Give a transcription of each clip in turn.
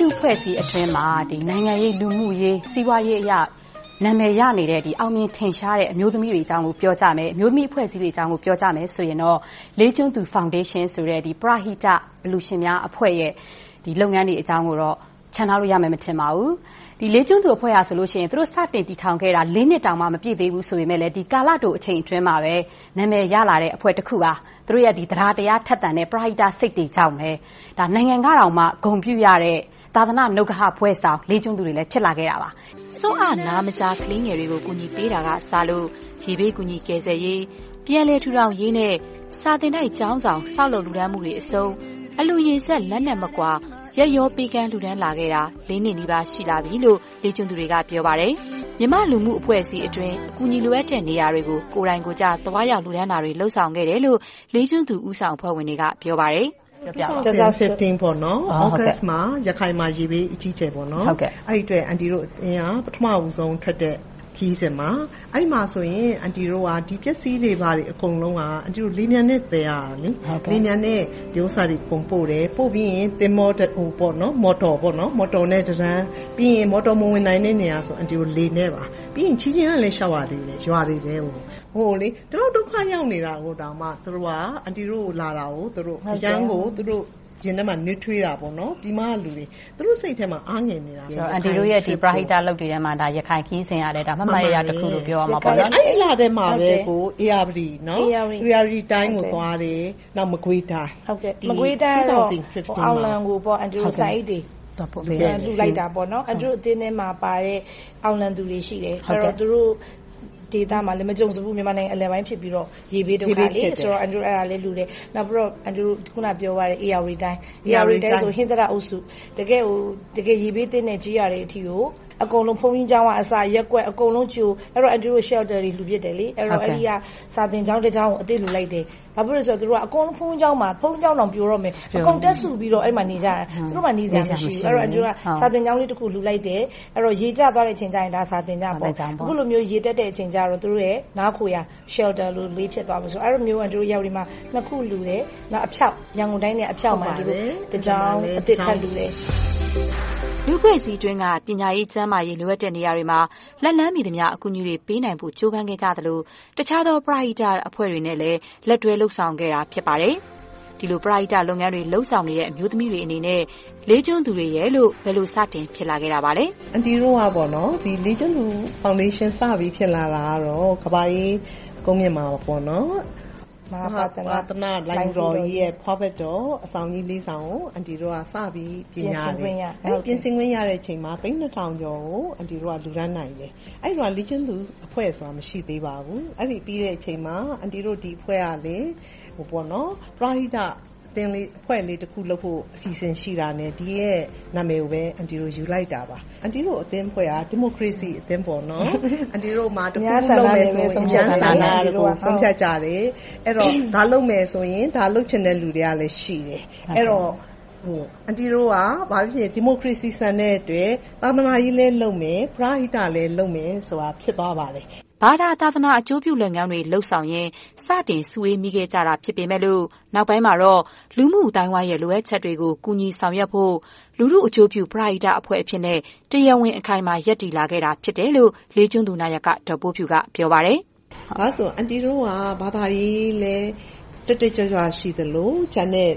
လူ့အဖွဲ့အစည်းအတွင်းမှာ နိုင်ငံရေး၊လူမှုရေး၊စီးပွားရေးအရ နာမည်ရနေတဲ့ အောင်မြင်ထင်ရှားတဲ့ အမျိုးသမီးတွေအကြောင်းကို ပြောကြမယ်။အမျိုးသမီးအဖွဲ့အစည်းတွေအကြောင်းကို ပြောကြမယ်ဆိုရင်တော့ လေးကျွန်းသူဖောင်ဒေးရှင်းဆိုတဲ့ ပရဟိတ အလှူရှင်များအဖွဲ့ရဲ့ လုပ်ငန်းတွေအကြောင်းကိုတော့ ချန်ထားလို့ရမယ် မထင်ပါဘူး။လေးကျွန်းသူအဖွဲ့ဟာဆိုရင် သူတို့ စတင်တည်ထောင်ခဲ့တာ နှစ်တောင် မပြည့်သေးဘူးဆိုပေမယ့်လဲကာလတိုအချိန်အတွင်းမှာပဲ နာမည်ရလာတဲ့ အဖွဲ့တခုပါ။သူတို့ရဲ့ သဒ္ဒါတရားထက်သန်တဲ့ ပရဟိတစိတ်တွေကြောင့်ပဲ နိုင်ငံကတောင် ဂုဏ်ပြုရတဲ့ သာသနာ့နှုတ်ကပဘွဲ့ဆောင် လေးကျွန်းသူတွေဖြစ်လာခဲ့တာပါ။ဆွံ့အနားမကြား ကလေးငယ်တွေကို ကူညီပေးတာကစလို့ ရေဘေးကူညီကယ်ဆယ်ရေး၊ပြန်လည်ထူထောင်ရေးနဲ့ စာသင်တိုက်ကျောင်းဆောင် ဆောက်လုပ်လှူဒါန်းမှုတွေအဆုံး အလှူရေစက် လက်နဲ့မကွာ ရက်ရောပေးကမ်း လှူဒါန်းလာခဲ့တာနှစ်နီးပါး ရှိလာပြီလို့ လေးကျွန်းသူတွေက ပြောပါတယ်။မြန်မာ့လူမှုအဖွဲ့အစည်းအတွင်း အကူအညီလိုအပ်တဲ့နေရာတွေကို ကိုယ်တိုင်ကိုယ်ကျ သွားရောက်လှူဒါန်းတာတွေ လုပ်ဆောင်ခဲ့တယ်လို့ လေးကျွန်းသူ ဦးဆောင်အဖွဲ့ဝင်တွေက ပြောပါတယ်။ ၂၀၁၅သြဂတ်စ်မှာရခိုင်မှာရေဘေးအကြီးအကျယ်။အဲဒီအတွက်အန်တီတို့အသင်းကပထမဦးဆုံးထွက်တဲ့ခရီးစဉ်မှာအဲဒီမှာဆိုရင်အန်တီတို့ကဒီပစ္စည်းတွေအကုန်လုံးကလေယာဉ်ပျံနဲ့သယ်ရတယ်။လေယာဉ်ပျံနဲ့ဒီဥစ္စာတွေအကုန်ပို့တယ်။ပို့ပြီးရင်သင်္ဘောမော်တော်နဲ့တန်း။ပြီးရင်မော်တော်မဝင်နိုင်တဲ့နေရာဆိုရင်လှေနဲ့ပါ။ ပြီးရင်ခြေကျင်ကလည်းလျှောက်ရသေးတယ်။ရွာတွေထဲကို။ဒီလောက်ဒုက္ခရောက်နေတာကိုတောင်မှသူတို့ကအန်တီတို့လာတာကိုအရမ်းကိုရင်ထဲမှာနွေးထွေးတာပေါ့။ပြည်မကလူတွေသူတို့စိတ်ထဲမှာအားငယ်နေတာ။အန်တီတို့ရဲ့ပရဟိတအလုပ်တွေထဲမှာရခိုင်ခရီးစဉ်ကလည်းမှတ်မှတ်ရရတခုလို့ပြောရမှာပေါ့။အဲဒီလထဲမှာပဲဧရာဝတီတိုင်းကိုသွားတယ်။နောက်မကွေးတိုင်း။မကွေးတိုင်းကတော့အောင်လံကိုဆန်အိတ်တွေ လှူလိုက်တာပေါ့။အန်တီတို့အသင်းထဲမှာပါတဲ့အောင်လံသူတွေရှိတယ်။သူတို့ဒေသမှာလည်းမကြုံစဖူးမြန်မာနိုင်ငံအလယ်ပိုင်းဖြစ်ပြီးတော့ရေဘေးဒုက္ခ။အဲဒါလည်းလှူတယ်။နောက်ပြီးတော့အခုနပြောသွားတဲ့ဧရာဝတီတိုင်း။ဧရာဝတီတိုင်းဆိုဟင်္သာတအုပ်စုတကယ့်ကိုရေဘေးသင့်တဲ့ကျေးရွာတွေအထိကို အကုန်လုံးဘုန်းကြီးကျောင်းကအစရပ်ကွက်အကုန်လုံးကြို။အဲဒီတော့အန်တီတို့ Shelter တွေလှူဖြစ်တယ်။အဲဒီကစာသင်ကျောင်းတကျောင်းကိုအသစ်လှူလိုက်တယ်။ဘာဖြစ်လို့လဲဆိုတော့သူတို့ကဘုန်းကြီးကျောင်းမှာဘုန်းကြီးကျောင်းတောင်ပြိုတော့မယ်။အကုန်တက်စုပြီးတော့အဲဒီမှာနေကြတယ်။သူတို့မှာနေစရာမရှိဘူး။အဲဒီတော့စာသင်ကျောင်းလေးတခုလှူလိုက်တယ်။ရေကျသွားတဲ့အချိန်ကြရင်စာသင်ကျောင်း။အခုလိုမျိုးရေတက်တဲ့အချိန်ကြတော့သူတို့ရဲ့နားခိုရာ Shelter လေးဖြစ်သွားတယ်။အဲဒီလိုမျိုးဧရာဝတီမှာနှစ်ခုလှူတယ်။နောက်ရန်ကုန်တိုင်းနဲ့အဖျောက်မှာတကျောင်းအသစ်ထပ်လှူတယ်။ လူ့အဖွဲ့အစည်းအတွင်းက ပညာရေး၊ကျန်းမာရေး လိုအပ်တဲ့နေရာတွေမှာ လက်လှမ်းမီသမျှ အကူအညီတွေ ပေးနိုင်ဖို့ ကြိုးပမ်းခဲ့ကြသလို၊တခြားသော ပရဟိတအဖွဲ့တွေနဲ့လည်း လက်တွဲလုပ်ဆောင်ခဲ့တာ ဖြစ်ပါတယ်။ဒီလို ပရဟိတလုပ်ငန်းတွေ လုပ်ဆောင်နေတဲ့ အမျိုးသမီးတွေအနေနဲ့ လေးကျွန်းသူတွေရယ်လို့ ဘယ်လို စတင်ဖြစ်လာခဲ့တာပါလဲ။အန်တီတို့က လေးကျွန်းသူဖောင်ဒေးရှင်း စပြီးဖြစ်လာတာကတော့ ကမ္ဘာအေးကုန်းမြင့်မှာ မဟာသန္တလိုဏ်ဂူတော်ကြီးရဲ့ဖွားဘက်တော်အဆောင်ကြီးလေးဆောင်ကိုအန်တီတို့ကစပြီးပြင်ရတယ်။ပြင်ဆင်ခွင့်ရတဲ့အချိန်မှာသိန်းနှစ်ထောင်ကျော်ကိုအန်တီတို့ကလှူဒါန်းနိုင်တယ်။အဲဒီတုန်းကလေးကျွန်းသူအဖွဲ့ဆိုတာမရှိသေးပါဘူး။အဲဒီပြီးတဲ့အချိန်မှာအန်တီတို့ဒီအဖွဲ့ကပရဟိတ အဖွဲ့လေးတခုလုပ်ဖို့အစီအစဉ်ရှိတာနဲ့ဒီရဲ့နာမည်ကိုပဲအန်တီတို့ယူလိုက်တာပါ။အန်တီတို့အသင်းအဖွဲ့ကဒီမိုကရေစီအသင်းပေါ့။အန်တီတို့မှာတခုခုလုပ်မယ်ဆိုရင်အများဆန္ဒနဲ့ဆုံးဖြတ်ကြတယ်။အဲဒီတော့ဒါလုပ်မယ်ဆိုရင်ဒါလုပ်ချင်တဲ့လူတွေကလည်းရှိတယ်။အဲဒီတော့အန်တီတို့ကဘာပဲဖြစ်ဖြစ်ဒီမိုကရေစီဆန်တဲ့အတွက်သာသနာရေးလည်းလုပ်မယ်။ပရဟိတလည်းလုပ်မယ်ဆိုတာဖြစ်သွားပါတယ်။ ဘာသာ သာသနာ အကျိုးပြုလုပ်ငန်းတွေ လုပ်ဆောင်ရင်း စတင်စုဝေးမိခဲ့ကြတာ ဖြစ်ပေမယ့်လို့ နောက်ပိုင်းမှာတော့ လူမှုအသိုင်းအဝိုင်းရဲ့ လိုအပ်ချက်တွေကို ကူညီဆောင်ရွက်ဖို့ လူထုအကျိုးပြု ပရဟိတအဖွဲ့အဖြစ်နဲ့ တရားဝင် အခိုင်အမာ ရပ်တည်လာခဲ့တာ ဖြစ်တယ်လို့ လေးကျွန်းသူနာယက ဒေါ်ပိုးဖြူက ပြောပါတယ်။ဘာဖြစ်လို့လဲဆိုတော့ အန်တီတို့က ဘာသာရေးလည်း တက်တက်ကြွကြွ ရှိသလို၊ကျန်တဲ့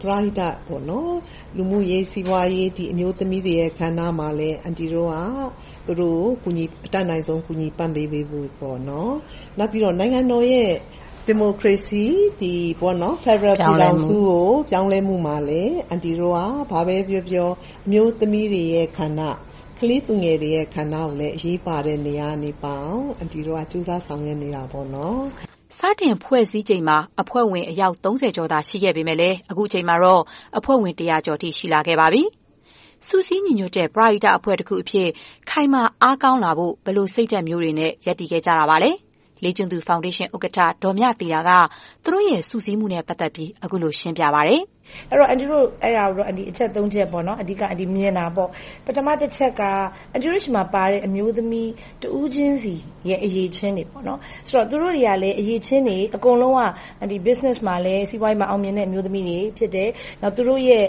ပရဟိတလူမှုရေး၊စီးပွားရေး၊အမျိုးသမီးတွေရဲ့ကဏ္ဍမှာလည်းအန်တီတို့ကသူတို့ကိုအတတ်နိုင်ဆုံးကူညီပံ့ပိုးပေးဖို့။နောက်ပြီးတော့နိုင်ငံတော်ရဲ့ဒီမိုကရေစီဖယ်ဒရယ်ပြည်ထောင်စုကိုပြောင်းလဲမှုမှာလည်းအန်တီတို့ကဘာပဲပြောပြောအမျိုးသမီးတွေရဲ့ကဏ္ဍ၊ကလေးသူငယ်တွေရဲ့ကဏ္ဍကိုလည်းအရေးပါတဲ့နေရာကနေပါအောင်အန်တီတို့ကကြိုးစားဆောင်ရွက်နေတာပေါ့။ စတင်ဖွဲ့စည်းချိန်မှာ အဖွဲ့ဝင် အယောက်ကျော်သာ ရှိခဲ့ပေမယ့်လဲအခုအချိန်မှာတော့ အဖွဲ့ဝင်တစ်ရာကျော်အထိ ရှိလာခဲ့ပါပြီ။စုစည်းညီညွှတ်တဲ့ ပရဟိတအဖွဲ့တခုအဖြစ် ခိုင်မာအားကောင်းလာဖို့ ဘယ်လိုစိတ်ဓါတ်မျိုးတွေနဲ့ ရပ်တည်ခဲ့ကြတာပါလဲ။ လေးကျွန်းသူဖောင်ဒေးရှင်း ဥက္ကဋ္ဌ ဒေါ်မြသီတာက သူတို့ရဲ့ စုစည်းမှုနဲ့ ပတ်သက်ပြီး အခုလို ရှင်းပြပါတယ်။အဲဒီတော့ အန်တီတို့ အဲဒါကို အချက် ချက် အဓိက မြင်တာပေါ့။ပထမတချက်က အန်တီတို့ဆီမှာပါတဲ့ အမျိုးသမီးတဦးချင်းစီရဲ့ အရည်အချင်းတွေ။သူတို့တွေကလည်း အရည်အချင်းတွေ အကုန်လုံးက Business မှာလည်း စီးပွားရေးမှာ အောင်မြင်တဲ့အမျိုးသမီးတွေ ဖြစ်တယ်။နောက်သူတို့ရဲ့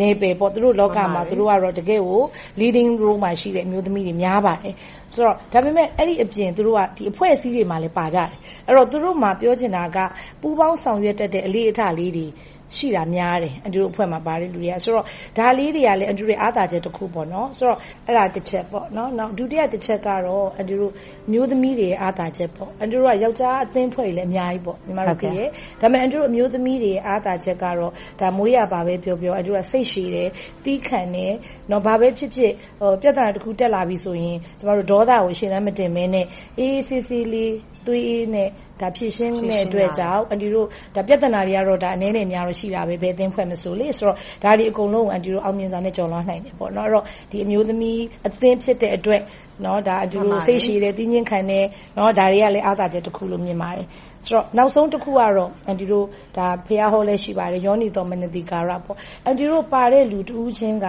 နယ်ပယ်ပေါ့သူတို့လောကမှာသူတို့ကတော့တကယ်ကို leading role မှာရှိတဲ့အမျိုးသမီးတွေများပါတယ်ဆိုတော့ဒါပေမဲ့အဲ့ဒီအပြင်သူတို့ကဒီအဖွဲ့အစည်းတွေမှာလည်းပါကြတယ်အဲ့တော့သူတို့မှာပြောချင်တာကပူပေါင်းဆောင်ရွက်တတ်တဲ့အလေးအထလေးတွေ ရှိတာများတယ်အန်တီတို့အဖွဲ့မှာပါတဲ့လူတွေကဆိုတော့ဒါလေးတွေကလည်းအန်တီတို့အားသာချက်တစ်ခုပေါ့နော်ဆိုတော့အဲ့ဒါတစ်ချက်ပေါ့နော်နောက်ဒုတိယတစ်ချက်ကတော့အန်တီတို့မျိုးသမီးတွေအားသာချက်ပေါ့အန်တီတို့ကယောက်ျားအသင်းဖွဲ့လည်းအများကြီးပေါ့ညီမတို့သိရဲ့ဒါပေမဲ့အန်တီတို့အမျိုးသမီးတွေအားသာချက်ကတော့ဒါမွေးရပါပဲပြောပြောအန်တီတို့ကစိတ်ရှည်တယ်တီးခံတယ်နော်ဘာပဲဖြစ်ဖြစ်ဟိုပြဿနာတစ်ခုတက်လာပြီဆိုရင်ကျမတို့ဒေါသကိုရှင်းလမ်းမတင်မင်းနဲ့အေးအေးဆေးဆေးလေးသွေးအေးနဲ့ ဒါဖြည့်ရှင်းတဲ့အတွက်ကြောင့်အန်တီတို့ဒါပြဿနာတွေကတော့ဒါအနေနဲ့များတော့ရှိတာပဲဘယ်အသင်းဖွဲ့မဆိုလေဆိုတော့ဒါတွေအကုန်လုံးအန်တီတို့အောင်မြင်စွာနဲ့ကြော်လွှားနိုင်တယ်ပေါ့နော်အဲ့တော့ဒီအမျိုးသမီးအသင်းဖြစ်တဲ့အတွက်နော်ဒါအန်တီတို့စိတ်ရှည်တယ်တင်းချင်းခံတယ်နော်ဒါတွေကလည်းအားသာချက်တစ်ခုလို့မြင်ပါတယ်ဆိုတော့နောက်ဆုံးတစ်ခုကတော့အန်တီတို့ဒါဖះဟောလဲရှိပါတယ်ယောနီတော်မနတိကာရပေါ့အန်တီတို့ပါတဲ့လူတူးချင်းက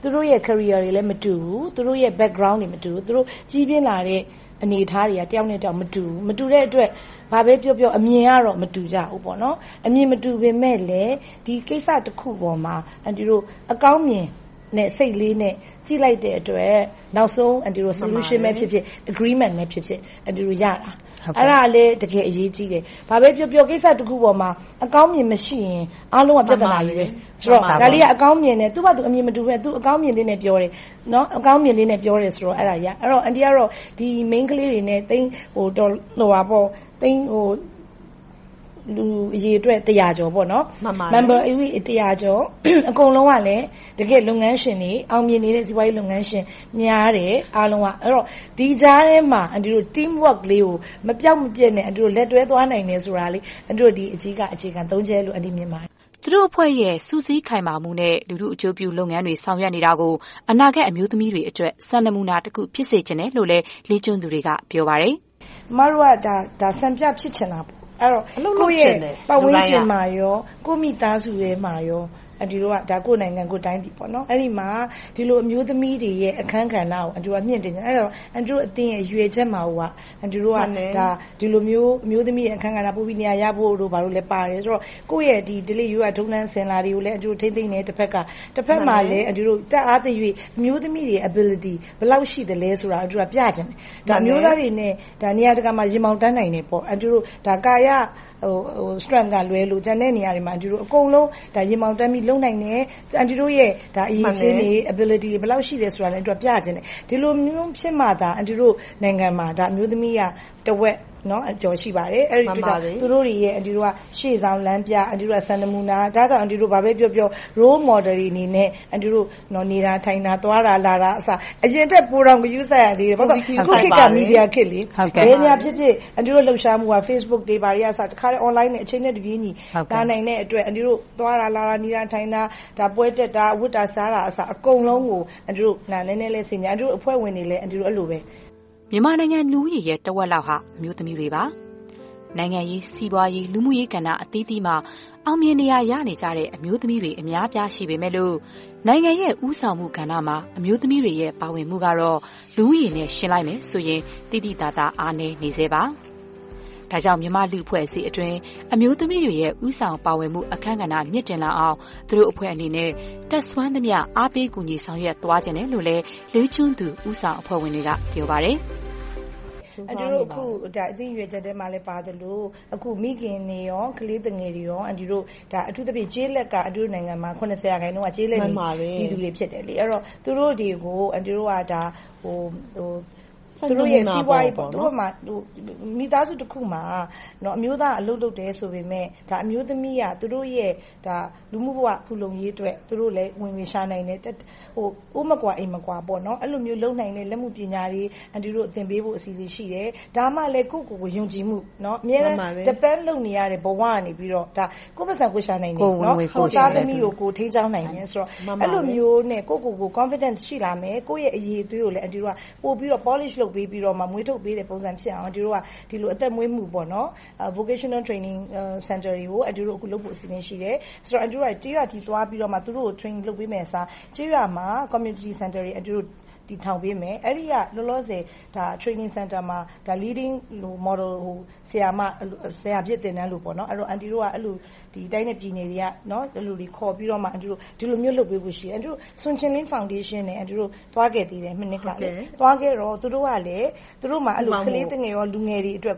သူတို့ရဲ့ career တွေလည်းမတူဘူးသူတို့ရဲ့ background တွေမတူဘူးသူတို့ကြီးပြင်းလာတဲ့ အနေအထားတွေကတယောက်နဲ့တယောက်မတူဘူးမတူတဲ့အတွက်ဘာပဲပြောပြောအမြင်ကတော့မတူကြဘူးပေါ့နော်အမြင်မတူပေမဲ့လည်းဒီကိစ္စတစ်ခုပေါ်မှာအန်တီတို့အကောင်းမြင် နဲ့စိတ်လေးနဲ့ကြည့်လိုက်တဲ့အတွက်နောက်ဆုံးအန်တီတို့ solution ပဲဖြစ်ဖြစ် agreement ပဲဖြစ်ဖြစ်အန်တီတို့ရတာအဲ့ဒါလည်းတကယ်အရေးကြီးတယ်။ဘာပဲပြောပြောကိစ္စတစ်ခုပေါ်မှာအကောင်းမြင်မရှိရင်အားလုံးကပြဿနာကြီးပဲ။ဆိုတော့ဒါလေးကအကောင်းမြင်တယ်သူ့ဘာသူအမြင်မတူပဲသူအကောင်းမြင်လေးနဲ့ပြောတယ်။နော်အကောင်းမြင်လေးနဲ့ပြောတယ်ဆိုတော့အဲ့ဒါရ။အဲ့တော့အန်တီကတော့ဒီ main ကလေးတွေနဲ့တိန်းဟိုတော်ဟိုပါပေါ့တိန်းဟို လူအရေးအတွက်100ကျော်ပေါ့နော် member အဝိ100ကျော်အကုန်လုံးကလည်းတကယ်လုပ်ငန်းရှင်တွေအောင်မြင်နေတဲ့စီးပွားရေးလုပ်ငန်းရှင်များတယ်အားလုံးကအဲ့တော့ဒီကြားထဲမှာအန်တီတို့ team work လေးကိုမပြောက်မပြတ်နဲ့အန်တီတို့လက်တွဲသွားနိုင်တယ်ဆိုတာလေးအန်တီတို့ဒီအကြီးကအခြေခံ၃ချက်လို့အန်တီမြင်ပါတယ်သူတို့အဖွဲ့ရဲ့စူးစီးခိုင်မာမှုနဲ့လူထုအကျိုးပြုလုပ်ငန်းတွေဆောင်ရွက်နေတာကိုအနာဂတ်အမျိုးသမီးတွေအတွက်စံနမူနာတစ်ခုဖြစ်စေချင်တယ်လို့လည်းလေ့ကျင့်သူတွေကပြောပါတယ်။ကျမတို့ကဒါဒါစံပြဖြစ်ချင်တာပေါ့ အဲ့တော့ကိုယ့်ရဲ့ပတ်ဝန်းကျင်မှာရောကိုယ့်မိသားစုထဲမှာရော အန်တီတို့ကဒါကိုနိုင်ငံကိုတိုင်းပြည်ပေါ့နော်အဲ့ဒီမှာဒီလိုအမျိုးသမီးတွေရဲ့အခန်းကဏ္ဍကိုအန်တီတို့ကမြင့်တင်ကြအဲ့တော့အန်တီတို့အတင်းရဲ့ရွေချက်မှာဟိုကအန်တီတို့ကဒါဒီလိုမျိုးအမျိုးသမီးရဲ့အခန်းကဏ္ဍပို့ပြီးနေရာရဖို့တို့ဘာလို့လဲပါတယ်ဆိုတော့ကိုယ့်ရဲ့ဒီဒလိယူကဒုံနန်းစင်လာတွေကိုလည်းအန်တီတို့ထိမ့်သိမ့်နေတစ်ဖက်ကတစ်ဖက်မှာလည်းအန်တီတို့တက်အားသရွေ့အမျိုးသမီးတွေ ability ဘယ်လောက်ရှိတယ်လဲဆိုတာအန်တီတို့ကပြချင်တယ်ဒါအမျိုးသားတွေနဲ့ဒါနေရာတကာမှာရင်မောင်တန်းနိုင်နေပေါ့အန်တီတို့ဒါကာယဟိုဟို strength ကလွဲလို့ကျန်တဲ့နေရာတွေမှာအန်တီတို့အကုန်လုံးဒါရင်မောင်တက်ပြီးလုံနိုင်တယ် အန်တီတို့ရဲ့ဒါအရေးချင်းတွေ ability ဘယ်လောက်ရှိတယ်ဆိုတာလည်းအတွက်ပြခြင်းတယ် ဒီလိုမျိုးဖြစ်မှသာ အန်တီတို့နိုင်ငံမှာဒါအမျိုးသမီးက တဝက် နော်အကျော်ရှိပါတယ်အဲ့ဒီတော့သူတို့တွေရဲ့အန်တီတို့ကရှေ့ဆောင်လမ်းပြအန်တီတို့ကစံနမူနာဒါကြောင့်အန်တီတို့ဘာပဲပြောပြော role model တွေအနေနဲ့အန်တီတို့နော်နေတာထိုင်တာသွားတာလာတာအစအရင်တက်ပိုတော်ကယူဆက်ရသေးတယ်ဘာလို့ခုခေတ်ကမီဒီယာခေတ်လေဘယ်ညာဖြစ်ဖြစ်အန်တီတို့လှုပ်ရှားမှုက Facebook တွေဘာတွေအစတခါတည်း online နဲ့အချိန်နဲ့တပြေးညီတာနိုင်တဲ့အတွက်အန်တီတို့သွားတာလာတာနေတာထိုင်တာဒါပွဲတက်တာဝတ်တာစားတာအစအကုန်လုံးကိုအန်တီတို့နာနည်းနည်းလေးစင်ညာအန်တီတို့အဖွဲ့ဝင်တွေလည်းအန်တီတို့အဲ့လိုပဲ မြန်မာနိုင်ငံလူဦးရေရဲ့တဝက်လောက်ဟာအမျိုးသမီးတွေပါ။နိုင်ငံရေး၊စီးပွားရေး၊လူမှုရေးကဏ္ဍအသီးသီးမှာအောင်မြင်နေရာရနေကြတဲ့အမျိုးသမီးတွေအများအပြားရှိပေမဲ့လို့နိုင်ငံရဲ့ဦးဆောင်မှုကဏ္ဍမှာအမျိုးသမီးတွေရဲ့ပါဝင်မှုကတော့လူဦးရေနဲ့ယှဉ်လိုက်မယ်ဆိုရင်သိသိသာသာအားနည်းနေဆဲပါ။ ဒါကြောင့်မြန်မာလူအဖွဲ့အစည်းအတွင်း အမျိုးသမီးတွေရဲ့ဥဆောင်ပါဝင်မှု အခမ်းကဏ္ဍ မြင့်တင်လာအောင် သူတို့အဖွဲ့အနေနဲ့တက်ဆွမ်းသမျှ အားပေးကူညီ ဆောင်ရွက်သွားခြင်းတယ်လို့လည်း လေးကျွန်းသူဥဆောင်အဖွဲ့ဝင်တွေက ပြောပါတယ် အန်တီတို့ အခုဒါအသိရွယ်ချက်ထဲမှာလည်း ပါတယ်လို့အခု မိခင်နေရောကလေးတငယ်တွေရောအန်တီတို့ဒါအထူးသဖြင့် ကျေးလက်က အန်တီတို့နိုင်ငံမှာ80ရာခိုင်နှုန်းက ကျေးလက်နေ ပြည်သူတွေ ဖြစ်တယ်လေအဲ့တော့ သူတို့တွေကို အန်တီတို့ကဒါဟိုဟို သူတို့ရဲ့စီးပွားရေးပေါ့သူတို့မှာမိသားစုတစ်ခုမှာနော်အမျိုးသားအလုပ်လုပ်တယ်ဆိုပေမဲ့ဒါအမျိုးသမီးကသူတို့ရဲ့ဒါလူမှုဘဝဖူလုံရေးအတွက်သူတို့လည်းဝင်ဝင်ရှာနိုင်တယ်ဟိုဥမကွာအိမ်မကွာပေါ့နော်အဲ့လိုမျိုးလုပ်နိုင်တဲ့လက်မှုပညာတွေအန်တီတို့အသင်ပေးဖို့အစီအစဉ်ရှိတယ်ဒါမှလည်းကိုယ့်ကိုယ်ကိုယုံကြည်မှုနော်အများနဲ့ depend လုပ်နေရတဲ့ဘဝကနေပြီးတော့ဒါကိုယ့်ပတ်စံကိုရှာနိုင်တယ်နော်ကိုယ်သားသမီးကိုကိုထိန်းချောင်းနိုင်တယ်ဆိုတော့အဲ့လိုမျိုးနဲ့ကိုယ့်ကိုယ်ကို confidence ရှိလာမယ်ကိုယ့်ရဲ့အရေးအသွေးကိုလည်းအန်တီတို့ကပို့ပြီးတော့ polish လုပ်ပေးပြီးတော့မှ မွေးထုတ်ပေးတဲ့ပုံစံဖြစ်အောင်ဒီတို့က ဒီလိုအသက်မွေးမှုပေါ့နော် vocational training center တွေကိုအတူတူအခုလုပ်ဖို့ အစီအစဉ်ရှိတယ် ဆိုတော့အတူတူကကြေးရွာတီသွားပြီးတော့မှ သူတို့ကို train လုပ်ပေးမယ်အစားကြေးရွာမှာ community center တွေအတူတူတတည်ထောင်ပေးမယ်။အဲဒီက လောလောဆယ် Training Center မှာ Leading Model ဆရာဖြစ်သင်တန်းလို့အန်တီတို့ကတိုင်းနဲ့ပြည်နယ်တွေကခေါ်ပြီးတော့ဒီလိုမျိုးလုပ်ပေးဖို့ရှိတယ်။ Sun Ching-Ling ဖောင်ဒေးရှင်းနဲ့သွားခဲ့သေးတယ်။သွားခဲ့တော့သူတို့ကလဲသူတို့မှာကလေးသူငယ်၊လူငယ်တွေအတွက်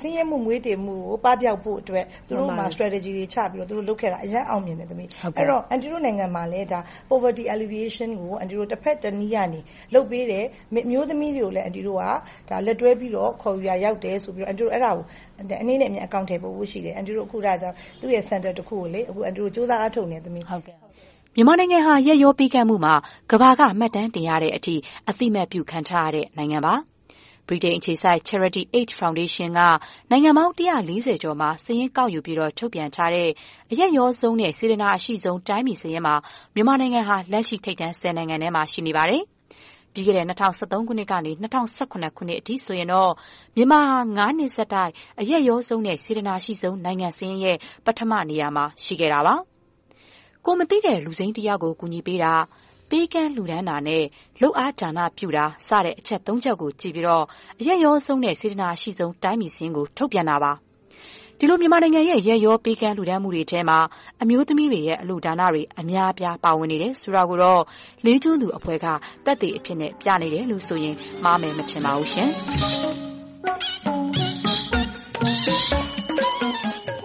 ဆင်းရဲမှုမွဲတေမှုကိုပပျောက်ဖို့အတွက်သူတို့မှာ Strategy တွေချပြီးတော့လုပ်ခဲ့တာအရမ်းအောင်မြင်တယ်။အဲဒီတော့အန်တီတို့နိုင်ငံမှာလည်း Poverty Alleviation ကိုတဘက်တနည်းကနေလုပ်ပေးတယ်။အမျိုးသမီးတွေကိုလည်းလက်တွဲပြီးတော့ခေါ်ယူရာရောက်တယ်ဆိုပြီးတော့အဲဒါကိုအနှေးနဲ့အမြန်အကောင်အထည်ဖော်ဖို့ရှိတယ်။သူ့ရဲ့ Center တစ်ခုကိုကြိုးစားအားထုတ်နေတယ်။မြန်မာနိုင်ငံဟာ ရက်ရောပေးကမ်းမှုမှာ ကမ္ဘာက မှတ်တမ်းတင်ရတဲ့အထိ အသိအမှတ်ပြုခံထားရတဲ့ နိုင်ငံပါ။ဗြိတိန်အခြေစိုက် Charity Aid Foundation က နိုင်ငံပေါင်းကျော်မှာ စာရင်းကောက်ယူပြီး ထုတ်ပြန်ထားတဲ့ အရက်ရောဆုံးနဲ့ စေတနာအရှိဆုံး တိုင်းပြည်စာရင်းမှာ မြန်မာနိုင်ငံဟာ လက်ရှိ ထိပ်တန်းနိုင်ငံထဲမှာ ရှိနေပါတယ်။ ပြီးခဲ့တဲ့ ၂၀၁၃ ခုနှစ်ကနေ ၂၀၁၇ ခုနှစ်အထိဆိုရင်တော့ မြန်မာဟာနှစ်ဆက်တိုက် အရက်ရောဆုံးနဲ့ စေတနာအရှိဆုံး နိုင်ငံစာရင်းရဲ့ ပထမနေရာမှာ ရှိခဲ့တာပါ။ကိုယ်မသိတဲ့ လူစိမ်းတယောက်ကို ကူညီပေးတာ၊ပေးကမ်းလှူဒါန်းတာနဲ့ လုပ်အားဒါနပြုတာ စတဲ့ အချက်ချက်ကိုကြည့်ပြီးတော့အရက်ရောဆုံးနဲ့ စေတနာအရှိဆုံး တိုင်းပြည်စာရင်းကို ထုတ်ပြန်တာပါ။ ဒီလို မြန်မာနိုင်ငံရဲ့ ရက်ရော ပေးကမ်းလှူဒါန်းမှုတွေထဲမှာ အမျိုးသမီးတွေရဲ့ အလှူဒါနတွေ အများအပြား ပါဝင်နေတယ်ဆိုတာကိုတော့ လေးကျွန်းသူအဖွဲ့က သက်သေအဖြစ် ပြနေတယ်လို့ဆိုရင် မှားမယ်မထင်ပါဘူးရှင်။